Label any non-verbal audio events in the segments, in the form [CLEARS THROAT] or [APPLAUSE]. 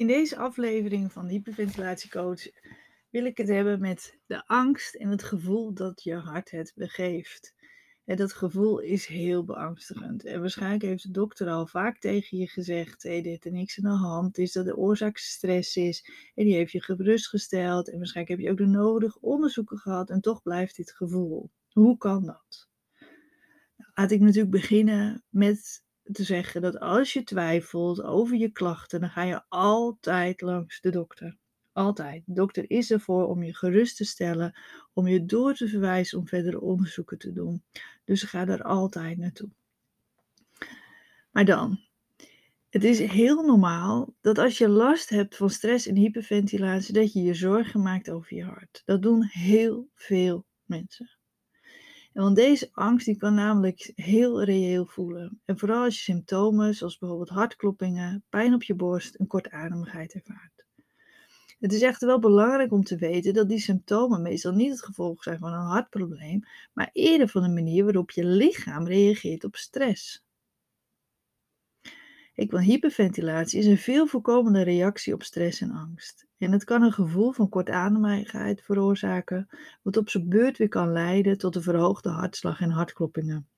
In deze aflevering van Hyperventilatiecoach wil ik het hebben met de angst en het gevoel dat je hart het begeeft. En dat gevoel is heel beangstigend. En waarschijnlijk heeft de dokter al vaak tegen je gezegd: hey, dit er niks aan de hand is, dat de oorzaak stress is. En die heeft je gerustgesteld. En waarschijnlijk heb je ook de nodige onderzoeken gehad. En toch blijft dit gevoel. Hoe kan dat? Nou, laat ik natuurlijk beginnen met te zeggen dat als je twijfelt over je klachten, dan ga je altijd langs de dokter. Altijd. De dokter is ervoor om je gerust te stellen, om je door te verwijzen om verdere onderzoeken te doen. Dus ga daar altijd naartoe. Maar dan, het is heel normaal dat als je last hebt van stress en hyperventilatie, dat je je zorgen maakt over je hart. Dat doen heel veel mensen. Want deze angst die kan namelijk heel reëel voelen. En vooral als je symptomen zoals bijvoorbeeld hartkloppingen, pijn op je borst en kortademigheid ervaart. Het is echter wel belangrijk om te weten dat die symptomen meestal niet het gevolg zijn van een hartprobleem, maar eerder van de manier waarop je lichaam reageert op stress. Ik hyperventilatie is een veel voorkomende reactie op stress en angst. En het kan een gevoel van kortademigheid veroorzaken, wat op zijn beurt weer kan leiden tot een verhoogde hartslag en hartkloppingen.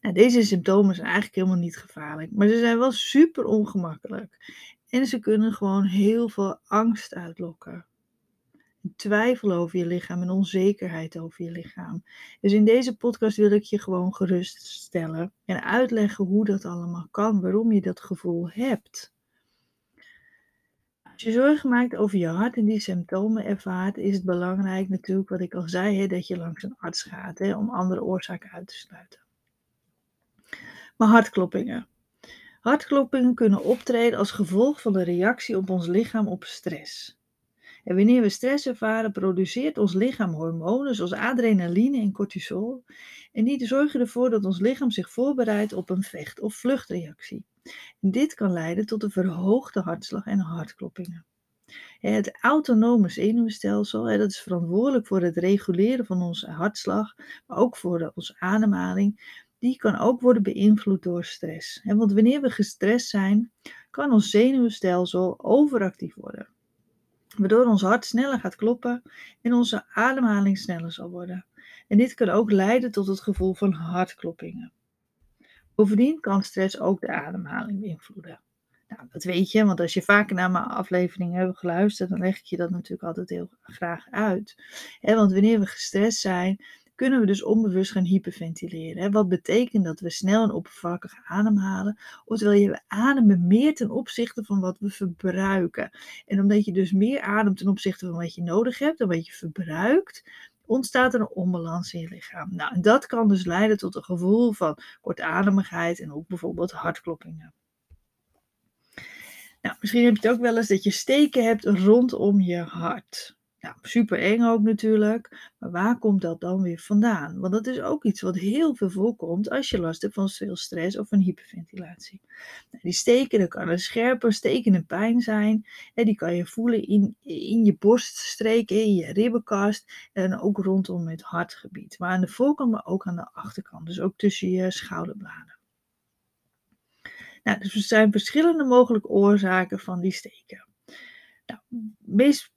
Nou, deze symptomen zijn eigenlijk helemaal niet gevaarlijk, maar ze zijn wel super ongemakkelijk. En ze kunnen gewoon heel veel angst uitlokken twijfel over je lichaam en onzekerheid over je lichaam. Dus in deze podcast wil ik je gewoon geruststellen en uitleggen hoe dat allemaal kan, waarom je dat gevoel hebt. Als je zorgen maakt over je hart en die symptomen ervaart, is het belangrijk natuurlijk, wat ik al zei, hè, dat je langs een arts gaat hè, om andere oorzaken uit te sluiten. Maar hartkloppingen. Hartkloppingen kunnen optreden als gevolg van de reactie op ons lichaam op stress. En wanneer we stress ervaren, produceert ons lichaam hormonen zoals adrenaline en cortisol. En die zorgen ervoor dat ons lichaam zich voorbereidt op een vecht- of vluchtreactie. Dit kan leiden tot een verhoogde hartslag en hartkloppingen. Het autonome zenuwstelsel, dat is verantwoordelijk voor het reguleren van onze hartslag, maar ook voor onze ademhaling, die kan ook worden beïnvloed door stress. Want wanneer we gestrest zijn, kan ons zenuwstelsel overactief worden waardoor ons hart sneller gaat kloppen en onze ademhaling sneller zal worden. En dit kan ook leiden tot het gevoel van hartkloppingen. Bovendien kan stress ook de ademhaling beïnvloeden. Nou, dat weet je, want als je vaker naar mijn afleveringen hebt geluisterd, dan leg ik je dat natuurlijk altijd heel graag uit. want wanneer we gestrest zijn, kunnen we dus onbewust gaan hyperventileren. Wat betekent dat we snel en oppervlakkig ademhalen, oftewel je ademen meer ten opzichte van wat we verbruiken. En omdat je dus meer ademt ten opzichte van wat je nodig hebt en wat je verbruikt, ontstaat er een onbalans in je lichaam. Nou, en dat kan dus leiden tot een gevoel van kortademigheid en ook bijvoorbeeld hartkloppingen. Nou, misschien heb je het ook wel eens dat je steken hebt rondom je hart. Ja, super eng ook natuurlijk. Maar waar komt dat dan weer vandaan? Want dat is ook iets wat heel veel voorkomt als je last hebt van veel stress of een hyperventilatie. Nou, die steken, dat kan een scherpe, stekende pijn zijn. En die kan je voelen in, in je borststreken, in je ribbenkast en ook rondom het hartgebied. Maar aan de voorkant, maar ook aan de achterkant. Dus ook tussen je schouderbladen. Nou, dus er zijn verschillende mogelijke oorzaken van die steken. Nou, meest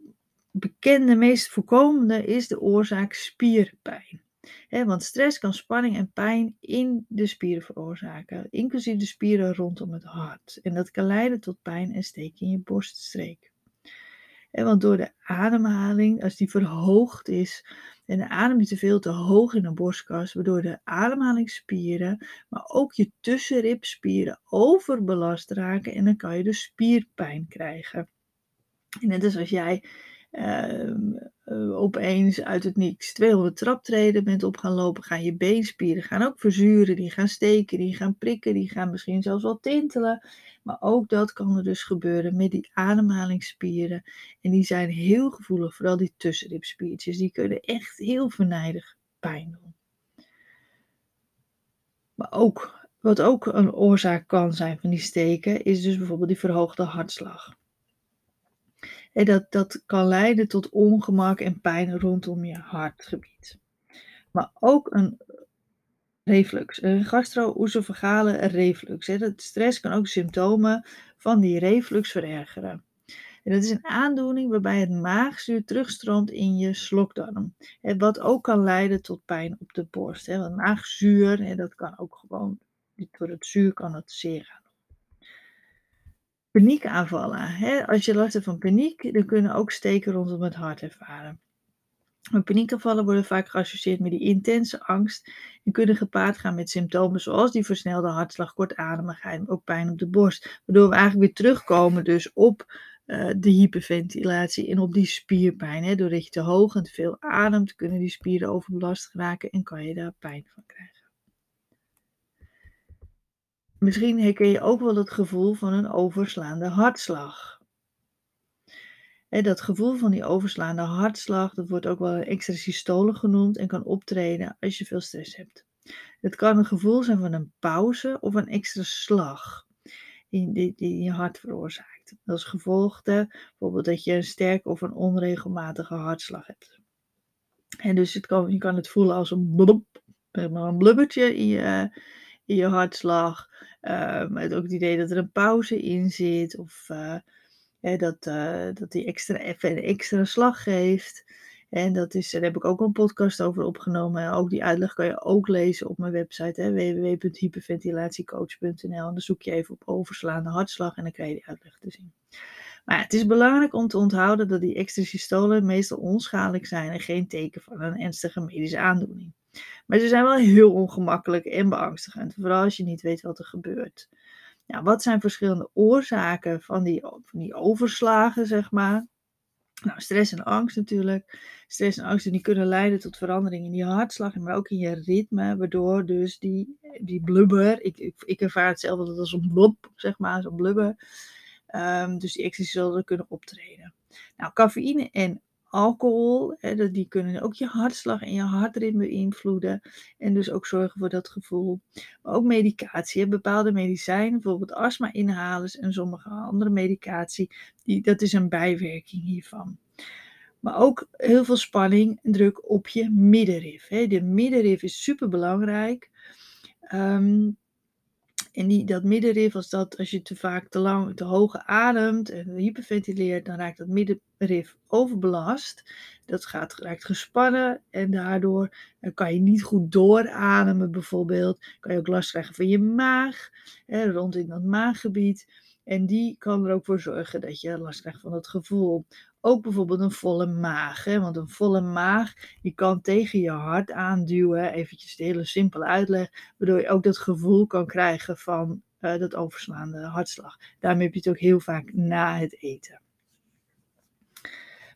bekende, meest voorkomende is de oorzaak spierpijn. want stress kan spanning en pijn in de spieren veroorzaken, inclusief de spieren rondom het hart. En dat kan leiden tot pijn en steek in je borststreek. want door de ademhaling, als die verhoogd is, en de adem je te veel te hoog in de borstkas, waardoor de ademhalingsspieren, maar ook je tussenribspieren overbelast raken en dan kan je dus spierpijn krijgen. En net als als jij opeens uit het niks 200 traptreden bent op gaan lopen, gaan je beenspieren gaan ook verzuren, die gaan steken, die gaan prikken, die gaan misschien zelfs wel tintelen. Maar ook dat kan er dus gebeuren met die ademhalingsspieren. En die zijn heel gevoelig, vooral die tussenribspiertjes. Die kunnen echt heel vernijdig pijn doen. Maar ook, wat ook een oorzaak kan zijn van die steken, is dus bijvoorbeeld die verhoogde hartslag. En dat, dat kan leiden tot ongemak en pijn rondom je hartgebied. Maar ook een reflux, een gastro-oesofagale reflux. Hè. Dat stress kan ook symptomen van die reflux verergeren. En dat is een aandoening waarbij het maagzuur terugstroomt in je slokdarm. Wat ook kan leiden tot pijn op de borst. Want maagzuur, dat kan ook gewoon, door het zuur kan het zeer gaan. Paniekaanvallen. Hè. Als je last hebt van paniek, dan kunnen ook steken rondom het hart ervaren. Paniekaanvallen worden vaak geassocieerd met die intense angst en kunnen gepaard gaan met symptomen zoals die versnelde hartslag, kortademigheid, maar ook pijn op de borst. Waardoor we eigenlijk weer terugkomen dus op uh, de hyperventilatie en op die spierpijn. Hè. Doordat je te hoog en te veel ademt, kunnen die spieren overbelast raken en kan je daar pijn van krijgen. Misschien herken je ook wel het gevoel van een overslaande hartslag dat gevoel van die overslaande hartslag, dat wordt ook wel extra systole genoemd en kan optreden als je veel stress hebt. Het kan een gevoel zijn van een pauze of een extra slag die, die, die je hart veroorzaakt. Als gevolg bijvoorbeeld dat je een sterke of een onregelmatige hartslag hebt. En dus het kan, je kan het voelen als een een blubbertje in je, in je hartslag. Uh, met ook het idee dat er een pauze in zit of... Uh, dat, uh, dat die extra, even een extra slag geeft. En dat is, daar heb ik ook een podcast over opgenomen. Ook die uitleg kan je ook lezen op mijn website www.hyperventilatiecoach.nl. En dan zoek je even op overslaande hartslag en dan krijg je die uitleg te zien. Maar het is belangrijk om te onthouden dat die extra systolen meestal onschadelijk zijn en geen teken van een ernstige medische aandoening. Maar ze zijn wel heel ongemakkelijk en beangstigend, vooral als je niet weet wat er gebeurt. Nou, wat zijn verschillende oorzaken van die, van die overslagen, zeg maar? Nou, stress en angst natuurlijk. Stress en angst die kunnen leiden tot verandering in je hartslag, maar ook in je ritme, waardoor dus die, die blubber, ik, ik, ervaar het zelf als een blub, zeg maar, zo'n blubber. Um, dus die ecstasy kunnen optreden. Nou, cafeïne en alcohol, hè, die kunnen ook je hartslag en je hartritme beïnvloeden. En dus ook zorgen voor dat gevoel. Maar ook medicatie, bepaalde medicijnen, bijvoorbeeld astma-inhalers en sommige andere medicatie, die, dat is een bijwerking hiervan. Maar ook heel veel spanning en druk op je middenrif. Hè. De middenrif is super belangrijk. Um, en die, dat middenrif, als, dat, als je te vaak te lang, te hoog ademt en hyperventileert, dan raakt dat middenrif overbelast. Dat gaat, raakt gespannen en daardoor kan je niet goed doorademen bijvoorbeeld. Kan je ook last krijgen van je maag, hè, rond in dat maaggebied. En die kan er ook voor zorgen dat je last krijgt van dat gevoel. Ook bijvoorbeeld een volle maag. Hè? Want een volle maag, die kan tegen je hart aanduwen. Eventjes de hele simpele uitleg. Waardoor je ook dat gevoel kan krijgen van uh, dat overslaande hartslag. Daarmee heb je het ook heel vaak na het eten.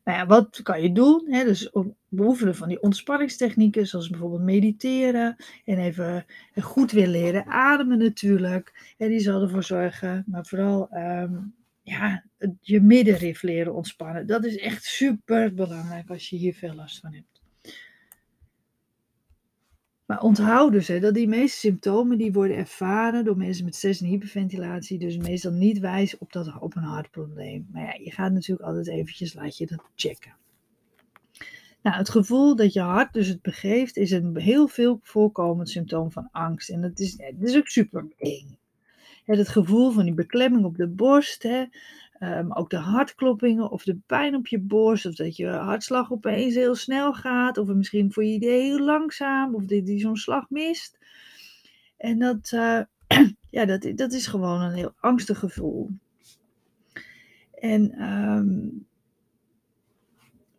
Nou ja, wat kan je doen? Hè? Dus beoefenen van die ontspanningstechnieken, zoals bijvoorbeeld mediteren en even goed weer leren ademen natuurlijk. En die zal ervoor zorgen, maar vooral um, ja, je middenrif leren ontspannen. Dat is echt super belangrijk als je hier veel last van hebt. Maar onthoud dus dat die meeste symptomen die worden ervaren door mensen met stress en hyperventilatie, dus meestal niet wijzen op, dat, op een hartprobleem. Maar ja, je gaat natuurlijk altijd eventjes, laat je dat checken. Nou, het gevoel dat je hart dus het begeeft is een heel veel voorkomend symptoom van angst. En dat is, dat is ook super eng. Het gevoel van die beklemming op de borst, hè, um, ook de hartkloppingen of de pijn op je borst, of dat je hartslag opeens heel snel gaat, of misschien voor je idee heel langzaam, of dat die zo'n slag mist. En dat, uh, [CLEARS THROAT] ja, dat, dat is gewoon een heel angstig gevoel. En um,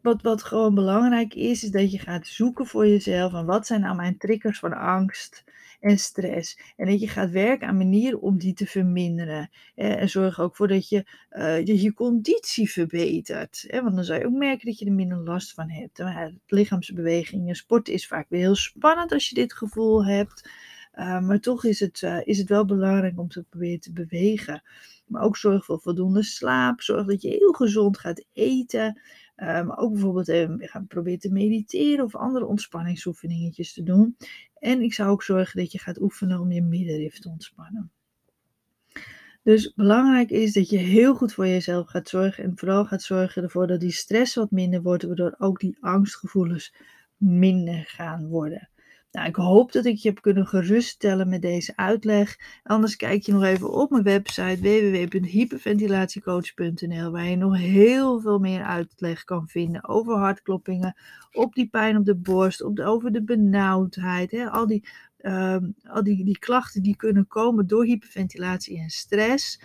wat, wat gewoon belangrijk is, is dat je gaat zoeken voor jezelf. En wat zijn nou mijn triggers van angst en stress? En dat je gaat werken aan manieren om die te verminderen. En zorg ook voor dat je uh, je conditie verbetert. Want dan zal je ook merken dat je er minder last van hebt. Lichaamsbewegingen, sport is vaak weer heel spannend als je dit gevoel hebt. Uh, maar toch is het, uh, is het wel belangrijk om te proberen te bewegen. Maar ook zorg voor voldoende slaap. Zorg dat je heel gezond gaat eten. Uh, maar ook bijvoorbeeld gaan proberen te mediteren of andere ontspanningsoefeningetjes te doen. En ik zou ook zorgen dat je gaat oefenen om je middenrif te ontspannen. Dus belangrijk is dat je heel goed voor jezelf gaat zorgen en vooral gaat zorgen ervoor dat die stress wat minder wordt, waardoor ook die angstgevoelens minder gaan worden. Nou, ik hoop dat ik je heb kunnen geruststellen met deze uitleg. Anders kijk je nog even op mijn website www.hyperventilatiecoach.nl waar je nog heel veel meer uitleg kan vinden over hartkloppingen, op die pijn op de borst, op de, over de benauwdheid, hè, al, die, ehm, al die, die klachten die kunnen komen door hyperventilatie en stress.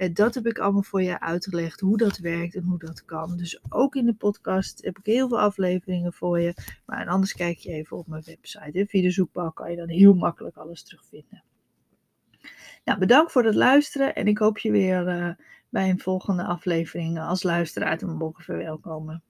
En dat heb ik allemaal voor je uitgelegd, hoe dat werkt en hoe dat kan. Dus ook in de podcast heb ik heel veel afleveringen voor je. Maar anders kijk je even op mijn website. Via de zoekbalk kan je dan heel makkelijk alles terugvinden. Nou, bedankt voor het luisteren en ik hoop je weer uh, bij een volgende aflevering als luisteraar te mogen verwelkomen.